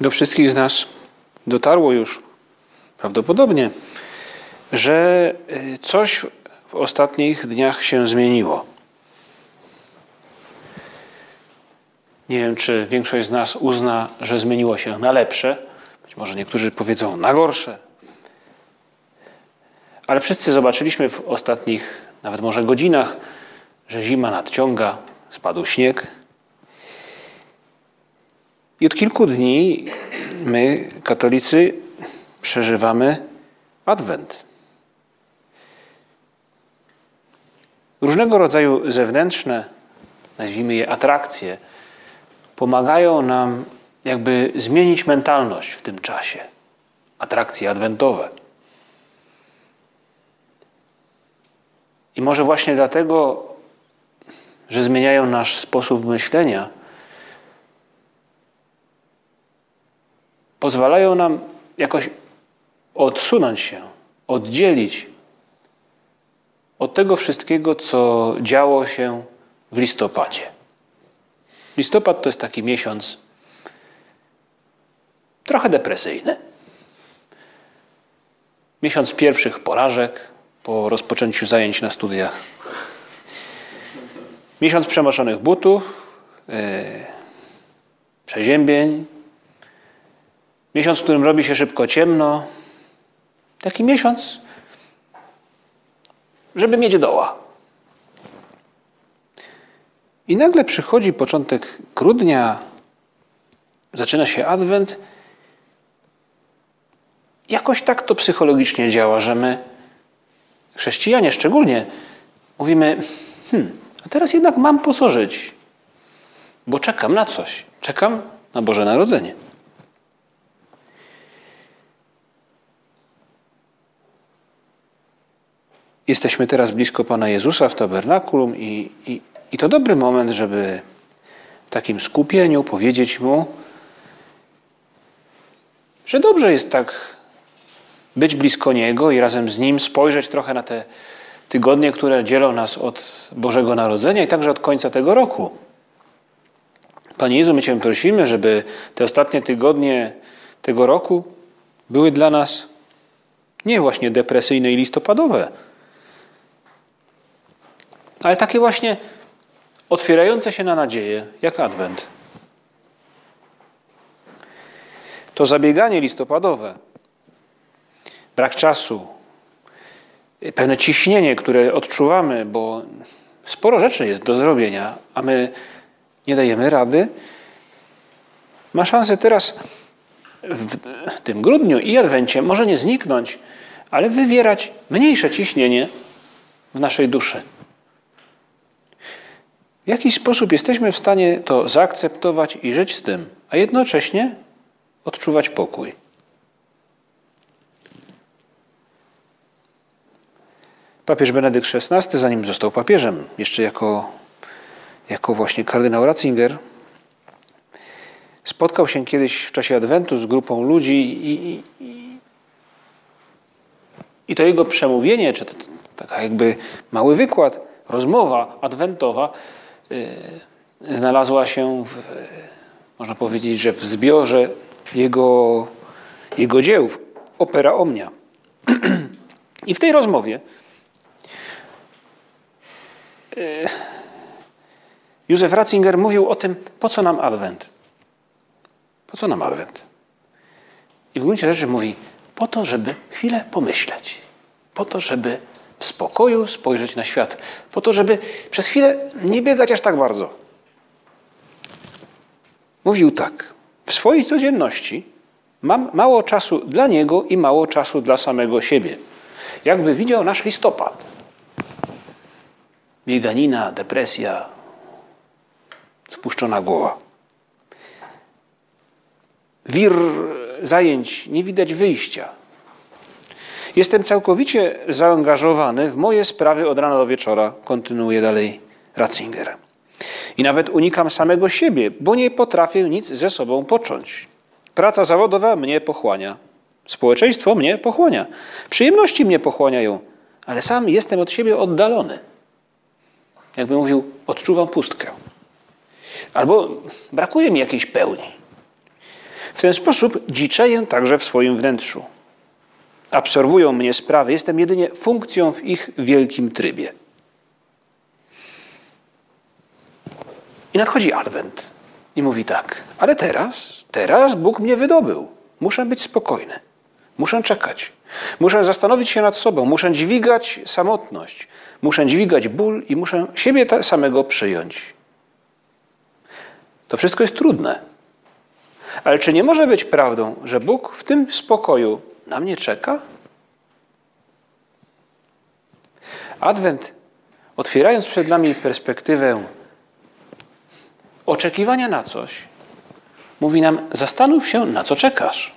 Do wszystkich z nas dotarło już prawdopodobnie, że y, coś w ostatnich dniach się zmieniło. Nie wiem, czy większość z nas uzna, że zmieniło się na lepsze. Być może niektórzy powiedzą na gorsze. Ale wszyscy zobaczyliśmy w ostatnich, nawet może godzinach, że zima nadciąga, spadł śnieg. I od kilku dni my, katolicy, przeżywamy Adwent. Różnego rodzaju zewnętrzne, nazwijmy je atrakcje, pomagają nam jakby zmienić mentalność w tym czasie. Atrakcje adwentowe. I może właśnie dlatego, że zmieniają nasz sposób myślenia, pozwalają nam jakoś odsunąć się, oddzielić od tego wszystkiego, co działo się w listopadzie. Listopad to jest taki miesiąc trochę depresyjny. Miesiąc pierwszych porażek po rozpoczęciu zajęć na studiach. Miesiąc przemoczonych butów, yy, przeziębień. Miesiąc, w którym robi się szybko ciemno. Taki miesiąc, żeby mieć doła. I nagle przychodzi początek grudnia, zaczyna się adwent. Jakoś tak to psychologicznie działa, że my, chrześcijanie szczególnie, mówimy: hmm, a teraz jednak mam po co żyć, bo czekam na coś. Czekam na Boże Narodzenie. Jesteśmy teraz blisko Pana Jezusa w tabernakulum i, i, i to dobry moment, żeby w takim skupieniu powiedzieć Mu, że dobrze jest tak być blisko Niego i razem z Nim spojrzeć trochę na te tygodnie, które dzielą nas od Bożego Narodzenia i także od końca tego roku. Panie Jezu, my Cię prosimy, żeby te ostatnie tygodnie tego roku były dla nas nie właśnie depresyjne i listopadowe, ale takie właśnie otwierające się na nadzieję, jak Adwent. To zabieganie listopadowe, brak czasu, pewne ciśnienie, które odczuwamy, bo sporo rzeczy jest do zrobienia, a my nie dajemy rady, ma szansę teraz w tym grudniu i Adwencie może nie zniknąć, ale wywierać mniejsze ciśnienie w naszej duszy. W jaki sposób jesteśmy w stanie to zaakceptować i żyć z tym, a jednocześnie odczuwać pokój. Papież Benedykt XVI, zanim został papieżem, jeszcze jako, jako właśnie kardynał Ratzinger, spotkał się kiedyś w czasie Adwentu z grupą ludzi i, i, i to jego przemówienie, czy taka jakby mały wykład, rozmowa adwentowa znalazła się, w, można powiedzieć, że w zbiorze jego, jego dzieł, opera Omnia. I w tej rozmowie y, Józef Ratzinger mówił o tym, po co nam Adwent. Po co nam Adwent? I w gruncie rzeczy mówi, po to, żeby chwilę pomyśleć. Po to, żeby w spokoju spojrzeć na świat, po to, żeby przez chwilę nie biegać aż tak bardzo. Mówił tak: W swojej codzienności mam mało czasu dla niego i mało czasu dla samego siebie. Jakby widział nasz listopad. Bieganina, depresja, spuszczona głowa. Wir zajęć, nie widać wyjścia. Jestem całkowicie zaangażowany w moje sprawy od rana do wieczora, kontynuuje dalej Ratzinger. I nawet unikam samego siebie, bo nie potrafię nic ze sobą począć. Praca zawodowa mnie pochłania. Społeczeństwo mnie pochłania. Przyjemności mnie pochłaniają, ale sam jestem od siebie oddalony. Jakby mówił, odczuwam pustkę. Albo brakuje mi jakiejś pełni. W ten sposób dziczeję także w swoim wnętrzu. Absorwują mnie sprawy, jestem jedynie funkcją w ich wielkim trybie. I nadchodzi Adwent i mówi tak, ale teraz, teraz Bóg mnie wydobył. Muszę być spokojny. Muszę czekać. Muszę zastanowić się nad sobą. Muszę dźwigać samotność. Muszę dźwigać ból i muszę siebie samego przyjąć. To wszystko jest trudne. Ale czy nie może być prawdą, że Bóg w tym spokoju na mnie czeka? Adwent, otwierając przed nami perspektywę oczekiwania na coś, mówi nam: zastanów się, na co czekasz.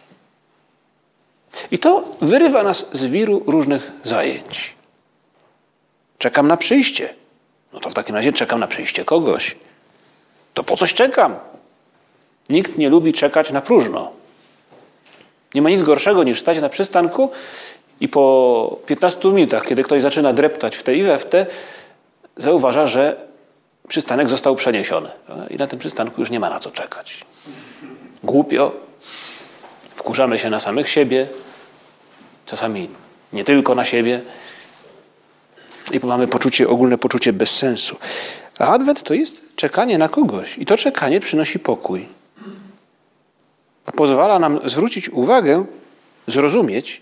I to wyrywa nas z wiru różnych zajęć. Czekam na przyjście. No to w takim razie czekam na przyjście kogoś. To po coś czekam? Nikt nie lubi czekać na próżno. Nie ma nic gorszego niż stać na przystanku i po 15 minutach, kiedy ktoś zaczyna dreptać w te i we w te, zauważa, że przystanek został przeniesiony. I na tym przystanku już nie ma na co czekać. Głupio, wkurzamy się na samych siebie, czasami nie tylko na siebie i mamy poczucie, ogólne poczucie bezsensu. A adwent to jest czekanie na kogoś i to czekanie przynosi pokój. Pozwala nam zwrócić uwagę, zrozumieć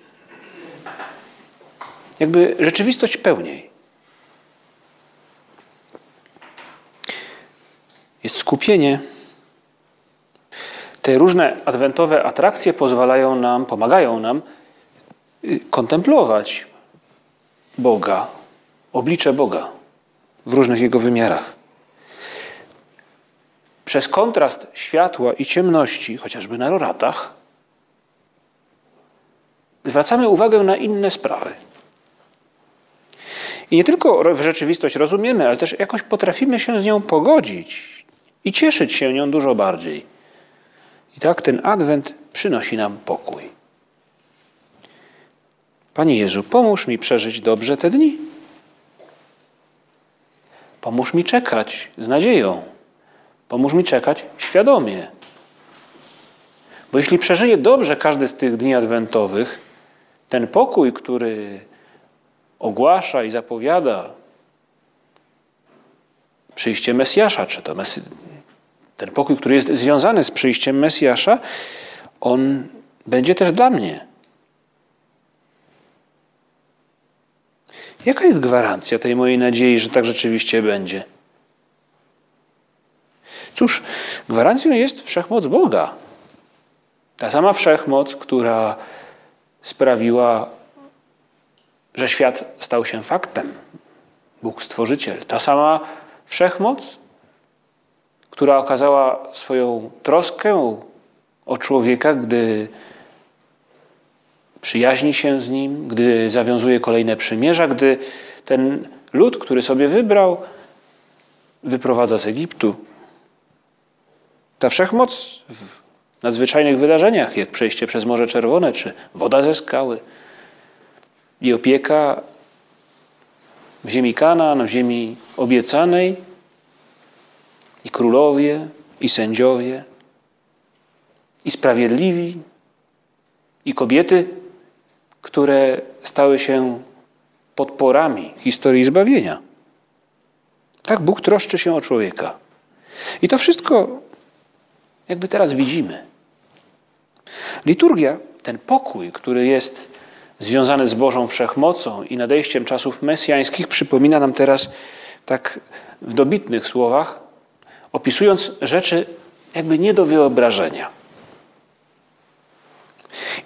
jakby rzeczywistość pełniej. Jest skupienie. Te różne adwentowe atrakcje pozwalają nam, pomagają nam y, kontemplować Boga, oblicze Boga w różnych jego wymiarach. Przez kontrast światła i ciemności, chociażby na roratach, zwracamy uwagę na inne sprawy. I nie tylko w rzeczywistość rozumiemy, ale też jakoś potrafimy się z nią pogodzić i cieszyć się nią dużo bardziej. I tak ten adwent przynosi nam pokój. Panie Jezu, pomóż mi przeżyć dobrze te dni. Pomóż mi czekać z nadzieją. Pomóż mi czekać świadomie. Bo jeśli przeżyję dobrze każdy z tych dni adwentowych, ten pokój, który ogłasza i zapowiada przyjście Mesjasza, czy to Mesy... ten pokój, który jest związany z przyjściem Mesjasza, on będzie też dla mnie. Jaka jest gwarancja tej mojej nadziei, że tak rzeczywiście będzie? Cóż, gwarancją jest wszechmoc Boga. Ta sama wszechmoc, która sprawiła, że świat stał się faktem. Bóg Stworzyciel. Ta sama wszechmoc, która okazała swoją troskę o człowieka, gdy przyjaźni się z nim, gdy zawiązuje kolejne przymierza, gdy ten lud, który sobie wybrał, wyprowadza z Egiptu. Ta wszechmoc w nadzwyczajnych wydarzeniach, jak przejście przez Morze Czerwone, czy woda ze skały i opieka w ziemi Kanaan, w ziemi obiecanej, i królowie, i sędziowie, i sprawiedliwi, i kobiety, które stały się podporami historii zbawienia. Tak Bóg troszczy się o człowieka. I to wszystko jakby teraz widzimy. Liturgia, ten pokój, który jest związany z Bożą wszechmocą i nadejściem czasów mesjańskich, przypomina nam teraz tak w dobitnych słowach, opisując rzeczy jakby nie do wyobrażenia.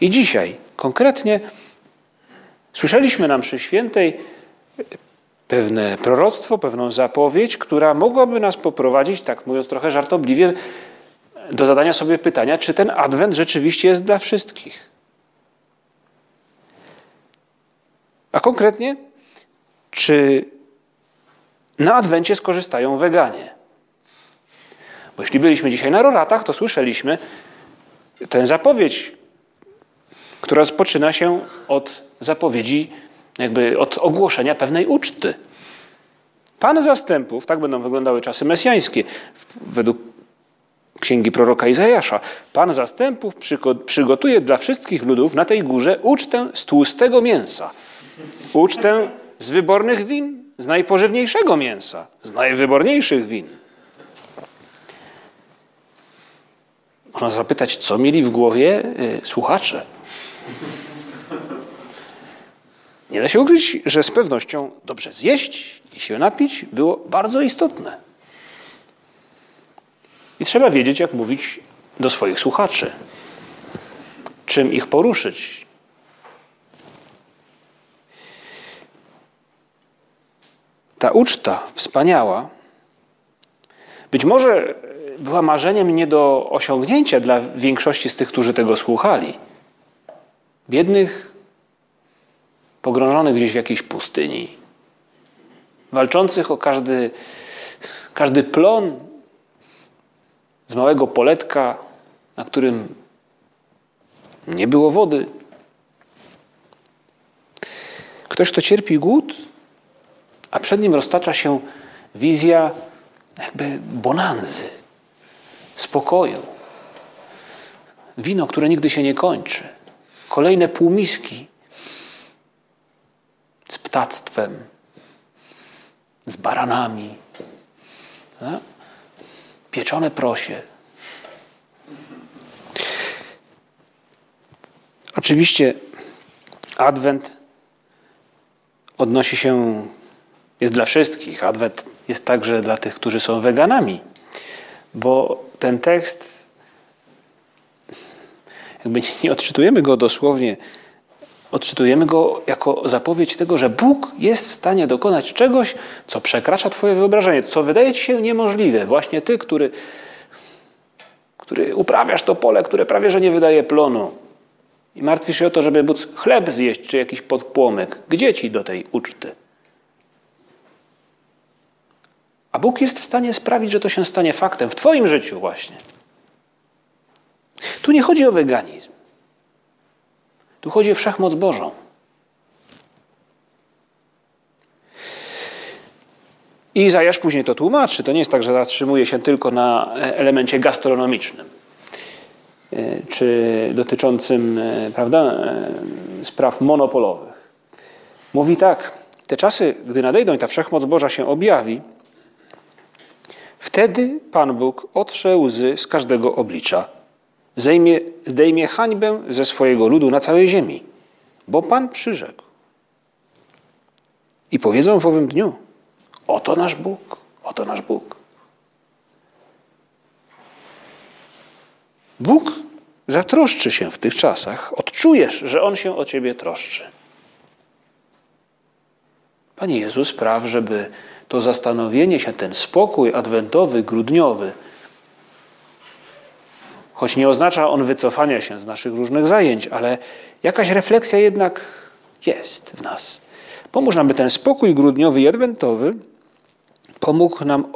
I dzisiaj konkretnie słyszeliśmy nam przy świętej pewne proroctwo, pewną zapowiedź, która mogłaby nas poprowadzić, tak mówiąc trochę żartobliwie, do zadania sobie pytania, czy ten adwent rzeczywiście jest dla wszystkich. A konkretnie, czy na adwencie skorzystają weganie? Bo jeśli byliśmy dzisiaj na roratach, to słyszeliśmy tę zapowiedź, która rozpoczyna się od zapowiedzi, jakby od ogłoszenia pewnej uczty. Pan zastępów, tak będą wyglądały czasy mesjańskie, według księgi proroka Izajasza. Pan zastępów przygotuje dla wszystkich ludów na tej górze ucztę z tłustego mięsa. Ucztę z wybornych win, z najpożywniejszego mięsa, z najwyborniejszych win. Można zapytać, co mieli w głowie y, słuchacze. Nie da się ukryć, że z pewnością dobrze zjeść i się napić było bardzo istotne. I trzeba wiedzieć, jak mówić do swoich słuchaczy, czym ich poruszyć. Ta uczta wspaniała być może była marzeniem nie do osiągnięcia dla większości z tych, którzy tego słuchali. Biednych, pogrążonych gdzieś w jakiejś pustyni, walczących o każdy, każdy plon z małego poletka, na którym nie było wody. Ktoś, kto cierpi głód, a przed nim roztacza się wizja jakby bonanzy, spokoju. Wino, które nigdy się nie kończy. Kolejne półmiski z ptactwem, z baranami. Pieczone prosie. Oczywiście Adwent odnosi się, jest dla wszystkich. Adwent jest także dla tych, którzy są weganami, bo ten tekst, jakby nie odczytujemy go dosłownie, odczytujemy go jako zapowiedź tego, że Bóg jest w stanie dokonać czegoś, co przekracza Twoje wyobrażenie, co wydaje Ci się niemożliwe. Właśnie Ty, który, który uprawiasz to pole, które prawie że nie wydaje plonu i martwisz się o to, żeby móc chleb zjeść czy jakiś podpłomek. Gdzie Ci do tej uczty? A Bóg jest w stanie sprawić, że to się stanie faktem w Twoim życiu właśnie. Tu nie chodzi o weganizm. Tu chodzi o wszechmoc Bożą. I Izajasz później to tłumaczy. To nie jest tak, że zatrzymuje się tylko na elemencie gastronomicznym, e, czy dotyczącym e, prawda, e, spraw monopolowych. Mówi tak, te czasy, gdy nadejdą i ta wszechmoc Boża się objawi, wtedy Pan Bóg otrze łzy z każdego oblicza Zejmie, zdejmie hańbę ze swojego ludu na całej ziemi, bo Pan przyrzekł. I powiedzą w owym dniu: Oto nasz Bóg, oto nasz Bóg. Bóg zatroszczy się w tych czasach, odczujesz, że On się o ciebie troszczy. Panie Jezus, spraw, żeby to zastanowienie się, ten spokój adwentowy, grudniowy, choć nie oznacza on wycofania się z naszych różnych zajęć, ale jakaś refleksja jednak jest w nas. Pomóż nam, by ten spokój grudniowy i adwentowy pomógł nam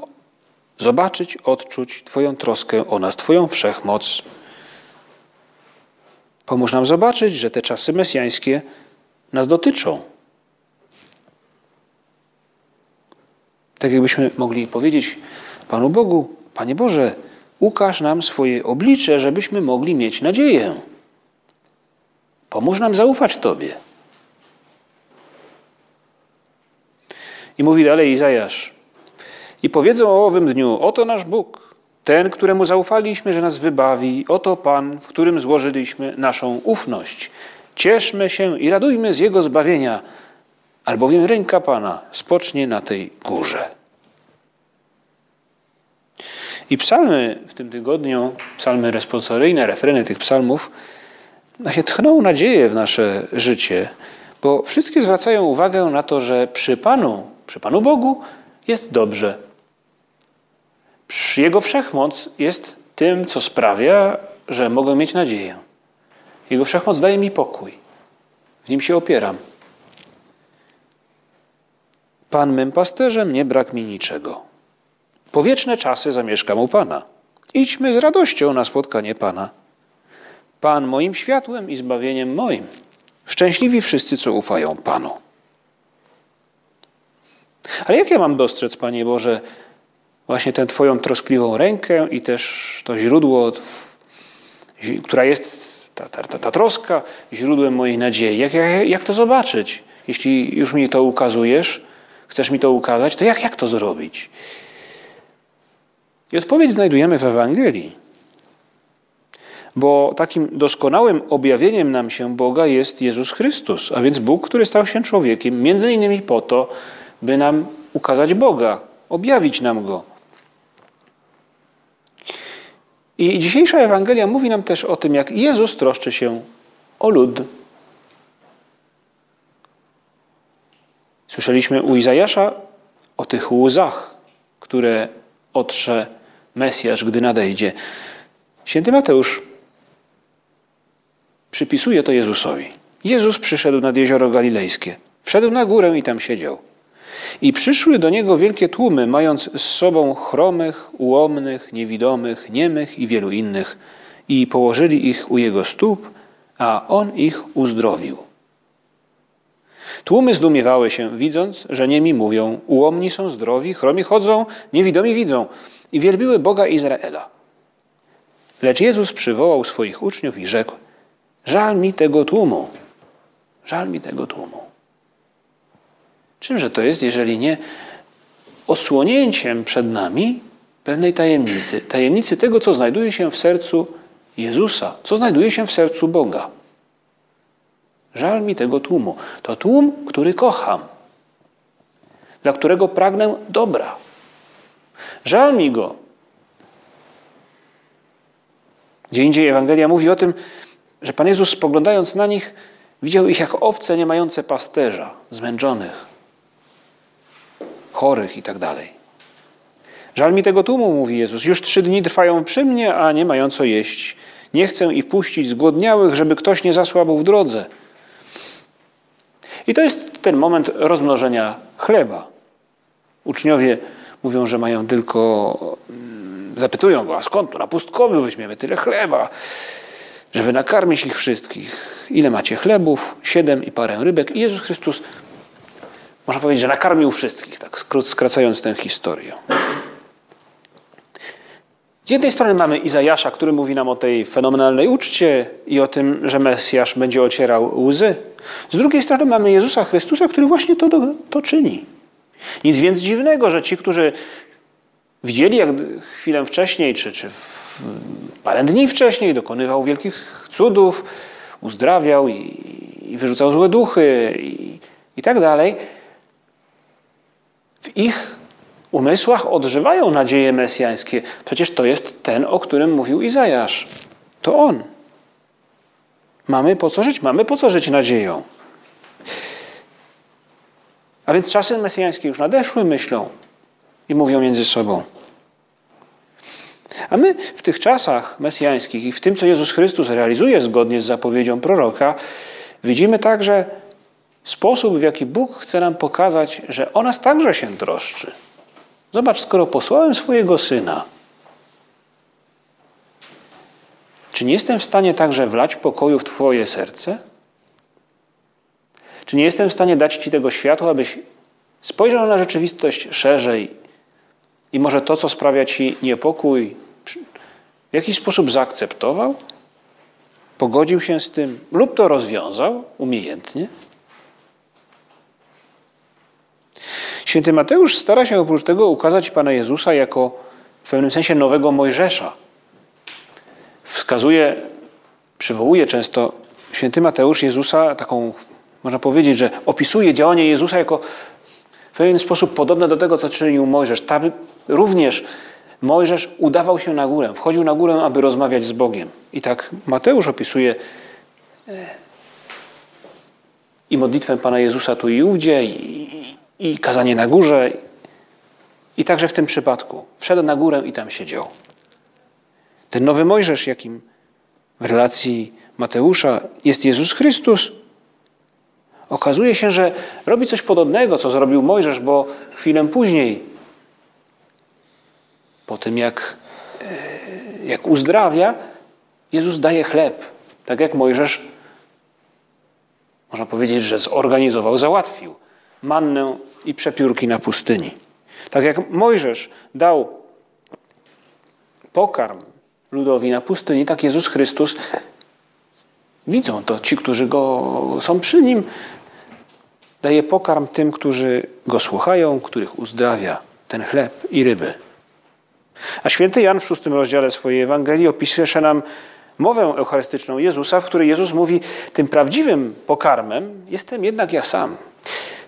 zobaczyć, odczuć Twoją troskę o nas, Twoją wszechmoc. Pomóż nam zobaczyć, że te czasy mesjańskie nas dotyczą. Tak jakbyśmy mogli powiedzieć Panu Bogu, Panie Boże, Ukaż nam swoje oblicze, żebyśmy mogli mieć nadzieję. Pomóż nam zaufać Tobie. I mówi dalej Izajasz. I powiedzą o owym dniu, oto nasz Bóg, ten, któremu zaufaliśmy, że nas wybawi, oto Pan, w którym złożyliśmy naszą ufność. Cieszmy się i radujmy z Jego zbawienia, albowiem ręka Pana spocznie na tej górze. I psalmy w tym tygodniu, psalmy responsoryjne, refreny tych psalmów, się tchną nadzieję w nasze życie, bo wszystkie zwracają uwagę na to, że przy Panu Przy Panu Bogu jest dobrze. Jego wszechmoc jest tym, co sprawia, że mogę mieć nadzieję. Jego wszechmoc daje mi pokój. W nim się opieram. Pan mym pasterzem, nie brak mi niczego. Po wieczne czasy zamieszkam u Pana. Idźmy z radością na spotkanie Pana. Pan moim światłem i zbawieniem moim. Szczęśliwi wszyscy, co ufają Panu. Ale jak ja mam dostrzec, Panie Boże, właśnie tę Twoją troskliwą rękę i też to źródło, która jest ta, ta, ta, ta troska, źródłem mojej nadziei? Jak, jak, jak to zobaczyć? Jeśli już mi to ukazujesz, chcesz mi to ukazać, to jak, jak to zrobić? I odpowiedź znajdujemy w Ewangelii. Bo takim doskonałym objawieniem nam się Boga jest Jezus Chrystus, a więc Bóg, który stał się człowiekiem, między innymi po to, by nam ukazać Boga, objawić nam Go. I dzisiejsza Ewangelia mówi nam też o tym, jak Jezus troszczy się o lud. Słyszeliśmy u Izajasza o tych łzach, które otrze Mesjasz, gdy nadejdzie. Święty Mateusz przypisuje to Jezusowi. Jezus przyszedł nad jezioro galilejskie. Wszedł na górę i tam siedział. I przyszły do niego wielkie tłumy, mając z sobą chromych, ułomnych, niewidomych, niemych i wielu innych, i położyli ich u jego stóp, a on ich uzdrowił. Tłumy zdumiewały się, widząc, że niemi mówią, ułomni są zdrowi, chromi chodzą, niewidomi widzą i wielbiły Boga Izraela. Lecz Jezus przywołał swoich uczniów i rzekł, żal mi tego tłumu, żal mi tego tłumu. Czymże to jest, jeżeli nie odsłonięciem przed nami pewnej tajemnicy, tajemnicy tego, co znajduje się w sercu Jezusa, co znajduje się w sercu Boga. Żal mi tego tłumu. To tłum, który kocham, dla którego pragnę dobra. Żal mi go. Gdzie indziej Ewangelia mówi o tym, że Pan Jezus spoglądając na nich, widział ich jak owce nie mające pasterza, zmęczonych, chorych i tak dalej. Żal mi tego tłumu, mówi Jezus. Już trzy dni trwają przy mnie, a nie mają co jeść. Nie chcę ich puścić zgłodniałych, żeby ktoś nie zasłabł w drodze. I to jest ten moment rozmnożenia chleba. Uczniowie mówią, że mają tylko. Mm, zapytują go, a skąd to na pustkowiu weźmiemy tyle chleba, żeby nakarmić ich wszystkich? Ile macie chlebów? Siedem i parę rybek. I Jezus Chrystus można powiedzieć, że nakarmił wszystkich, tak skracając tę historię. Z jednej strony mamy Izajasza, który mówi nam o tej fenomenalnej uczcie i o tym, że Mesjasz będzie ocierał łzy. Z drugiej strony mamy Jezusa Chrystusa, który właśnie to, to czyni. Nic więc dziwnego, że ci, którzy widzieli, jak chwilę wcześniej, czy, czy parę dni wcześniej dokonywał wielkich cudów, uzdrawiał i, i wyrzucał złe duchy i, i tak dalej, w ich umysłach odżywają nadzieje mesjańskie. Przecież to jest ten, o którym mówił Izajasz. To on. Mamy po co żyć? Mamy po co żyć nadzieją. A więc czasy mesjańskie już nadeszły, myślą i mówią między sobą. A my w tych czasach mesjańskich i w tym, co Jezus Chrystus realizuje zgodnie z zapowiedzią proroka, widzimy także sposób, w jaki Bóg chce nam pokazać, że o nas także się troszczy. Zobacz, skoro posłałem swojego syna, czy nie jestem w stanie także wlać pokoju w Twoje serce? Czy nie jestem w stanie dać Ci tego światła, abyś spojrzał na rzeczywistość szerzej i może to, co sprawia Ci niepokój, w jakiś sposób zaakceptował? Pogodził się z tym lub to rozwiązał umiejętnie? Święty Mateusz stara się oprócz tego ukazać Pana Jezusa jako w pewnym sensie nowego Mojżesza. Wskazuje, przywołuje często święty Mateusz Jezusa taką, można powiedzieć, że opisuje działanie Jezusa jako w pewien sposób podobne do tego, co czynił Mojżesz. Tam również Mojżesz udawał się na górę, wchodził na górę, aby rozmawiać z Bogiem. I tak Mateusz opisuje e, i modlitwę Pana Jezusa tu i ówdzie, i, i kazanie na górze. I także w tym przypadku wszedł na górę i tam siedział. Ten nowy Mojżesz, jakim w relacji Mateusza jest Jezus Chrystus, okazuje się, że robi coś podobnego, co zrobił Mojżesz, bo chwilę później, po tym jak, e, jak uzdrawia, Jezus daje chleb. Tak jak Mojżesz, można powiedzieć, że zorganizował, załatwił mannę i przepiórki na pustyni. Tak jak Mojżesz dał pokarm ludowi na pustyni, tak Jezus Chrystus widzą to ci, którzy go są przy nim. Daje pokarm tym, którzy go słuchają, których uzdrawia ten chleb i ryby. A święty Jan w szóstym rozdziale swojej Ewangelii opisuje nam mowę eucharystyczną Jezusa, w której Jezus mówi: Tym prawdziwym pokarmem jestem jednak ja sam.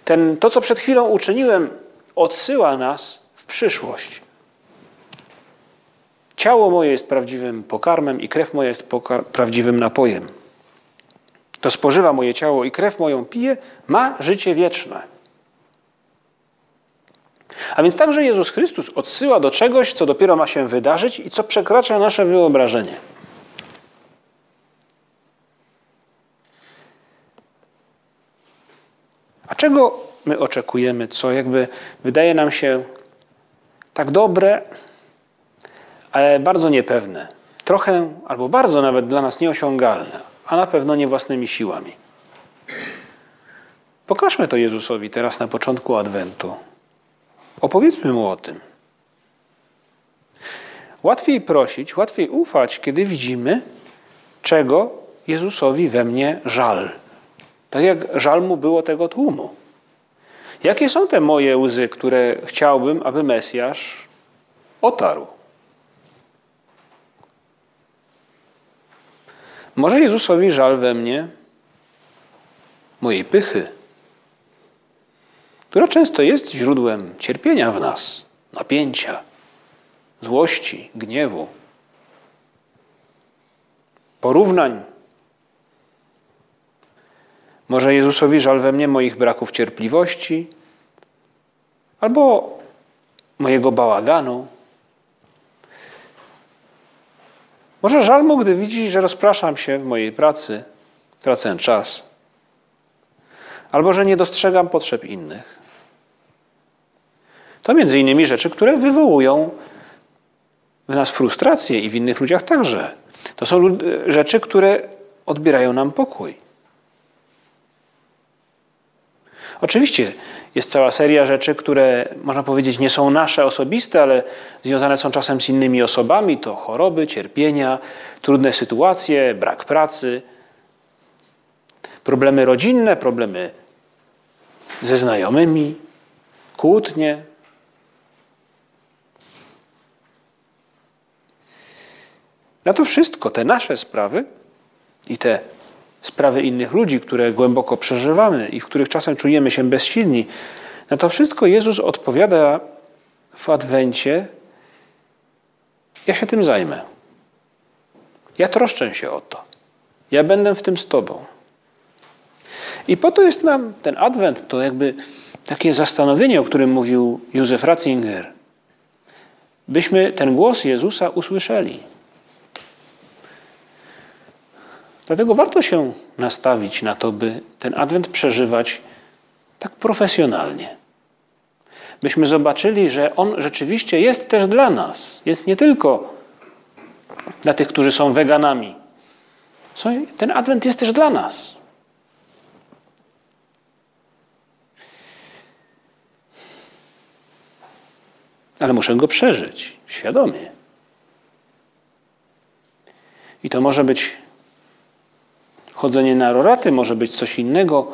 Ten, to, co przed chwilą uczyniłem, odsyła nas w przyszłość. Ciało moje jest prawdziwym pokarmem i krew moja jest prawdziwym napojem. To spożywa moje ciało i krew moją pije, ma życie wieczne. A więc także Jezus Chrystus odsyła do czegoś, co dopiero ma się wydarzyć i co przekracza nasze wyobrażenie. A czego my oczekujemy, co jakby wydaje nam się tak dobre, ale bardzo niepewne. Trochę albo bardzo nawet dla nas nieosiągalne, a na pewno nie własnymi siłami. Pokażmy to Jezusowi teraz na początku Adwentu. Opowiedzmy mu o tym. Łatwiej prosić, łatwiej ufać, kiedy widzimy, czego Jezusowi we mnie żal. Tak jak żal mu było tego tłumu. Jakie są te moje łzy, które chciałbym, aby Mesjasz otarł? Może Jezusowi żal we mnie mojej pychy, która często jest źródłem cierpienia w nas, napięcia, złości, gniewu, porównań. Może Jezusowi żal we mnie moich braków cierpliwości albo mojego bałaganu, Może żal mu, gdy widzi, że rozpraszam się w mojej pracy, tracę czas, albo że nie dostrzegam potrzeb innych. To między innymi rzeczy, które wywołują w nas frustrację i w innych ludziach także. To są rzeczy, które odbierają nam pokój. Oczywiście jest cała seria rzeczy, które można powiedzieć nie są nasze osobiste, ale związane są czasem z innymi osobami. To choroby, cierpienia, trudne sytuacje, brak pracy, problemy rodzinne, problemy ze znajomymi, kłótnie. Na to wszystko, te nasze sprawy i te sprawy innych ludzi, które głęboko przeżywamy i w których czasem czujemy się bezsilni, na to wszystko Jezus odpowiada w Adwencie: Ja się tym zajmę. Ja troszczę się o to. Ja będę w tym z Tobą. I po to jest nam ten Adwent, to jakby takie zastanowienie, o którym mówił Józef Ratzinger, byśmy ten głos Jezusa usłyszeli. Dlatego warto się nastawić na to, by ten adwent przeżywać tak profesjonalnie. Byśmy zobaczyli, że on rzeczywiście jest też dla nas. Jest nie tylko dla tych, którzy są weganami. Ten adwent jest też dla nas. Ale muszę go przeżyć świadomie. I to może być chodzenie na roraty, może być coś innego,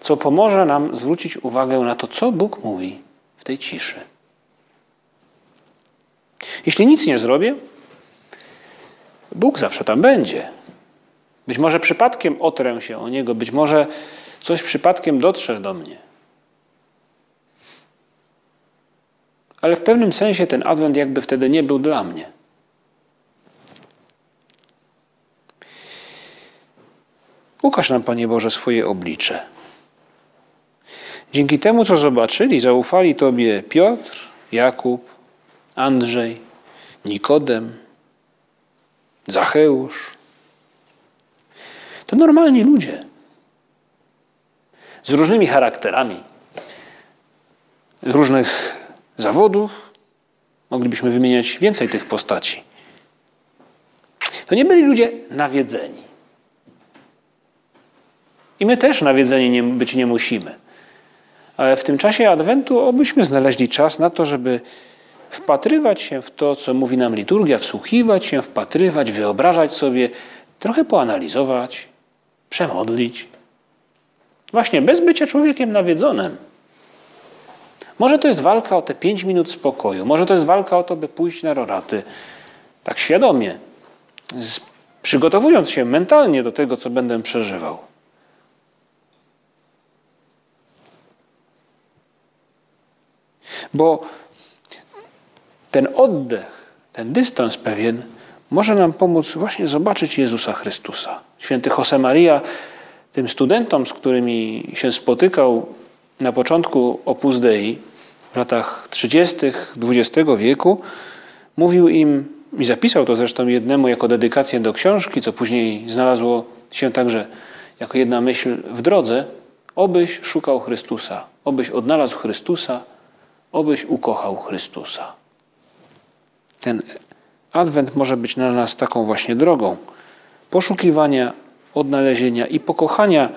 co pomoże nam zwrócić uwagę na to, co Bóg mówi w tej ciszy. Jeśli nic nie zrobię, Bóg zawsze tam będzie. Być może przypadkiem otrę się o Niego, być może coś przypadkiem dotrze do mnie. Ale w pewnym sensie ten adwent jakby wtedy nie był dla mnie. Ukaż nam, Panie Boże, swoje oblicze. Dzięki temu, co zobaczyli, zaufali Tobie Piotr, Jakub, Andrzej, Nikodem, Zacheusz. To normalni ludzie z różnymi charakterami, z różnych zawodów. Moglibyśmy wymieniać więcej tych postaci. To nie byli ludzie nawiedzeni. I my też nawiedzeni nie, być nie musimy. Ale w tym czasie Adwentu obyśmy znaleźli czas na to, żeby wpatrywać się w to, co mówi nam liturgia, wsłuchiwać się, wpatrywać, wyobrażać sobie, trochę poanalizować, przemodlić. Właśnie bez bycia człowiekiem nawiedzonym. Może to jest walka o te pięć minut spokoju, może to jest walka o to, by pójść na roraty, tak świadomie, przygotowując się mentalnie do tego, co będę przeżywał. Bo ten oddech, ten dystans pewien może nam pomóc właśnie zobaczyć Jezusa Chrystusa. Święty Josemaria tym studentom, z którymi się spotykał na początku Opus Dei, w latach 30. XX wieku, mówił im, i zapisał to zresztą jednemu jako dedykację do książki, co później znalazło się także jako jedna myśl w drodze, obyś szukał Chrystusa, obyś odnalazł Chrystusa, obyś ukochał Chrystusa. Ten adwent może być dla nas taką właśnie drogą poszukiwania, odnalezienia i pokochania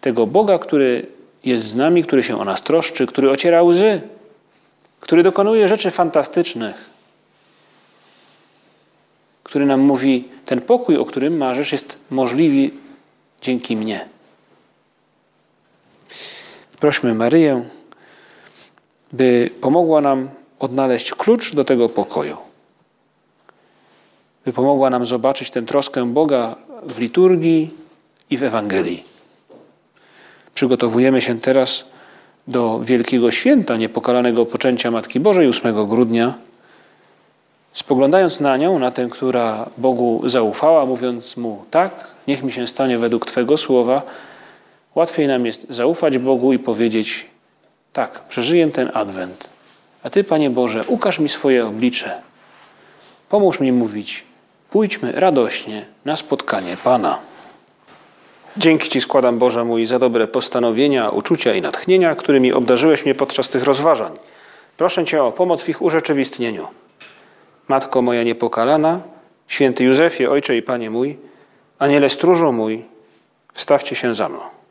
tego Boga, który jest z nami, który się o nas troszczy, który ociera łzy, który dokonuje rzeczy fantastycznych, który nam mówi: Ten pokój, o którym marzysz, jest możliwy dzięki mnie. Prośmy Maryję, by pomogła nam odnaleźć klucz do tego pokoju. By pomogła nam zobaczyć tę troskę Boga w liturgii i w Ewangelii. Przygotowujemy się teraz do wielkiego święta niepokalanego poczęcia Matki Bożej 8 grudnia. Spoglądając na nią, na tę, która Bogu zaufała, mówiąc mu tak, niech mi się stanie według Twego słowa, łatwiej nam jest zaufać Bogu i powiedzieć tak, przeżyję ten adwent. A Ty, Panie Boże, ukaż mi swoje oblicze. Pomóż mi mówić, pójdźmy radośnie na spotkanie Pana. Dzięki Ci składam, Boże mój, za dobre postanowienia, uczucia i natchnienia, którymi obdarzyłeś mnie podczas tych rozważań. Proszę Cię o pomoc w ich urzeczywistnieniu. Matko moja niepokalana, święty Józefie, Ojcze i Panie mój, Aniele stróżu mój, wstawcie się za mną.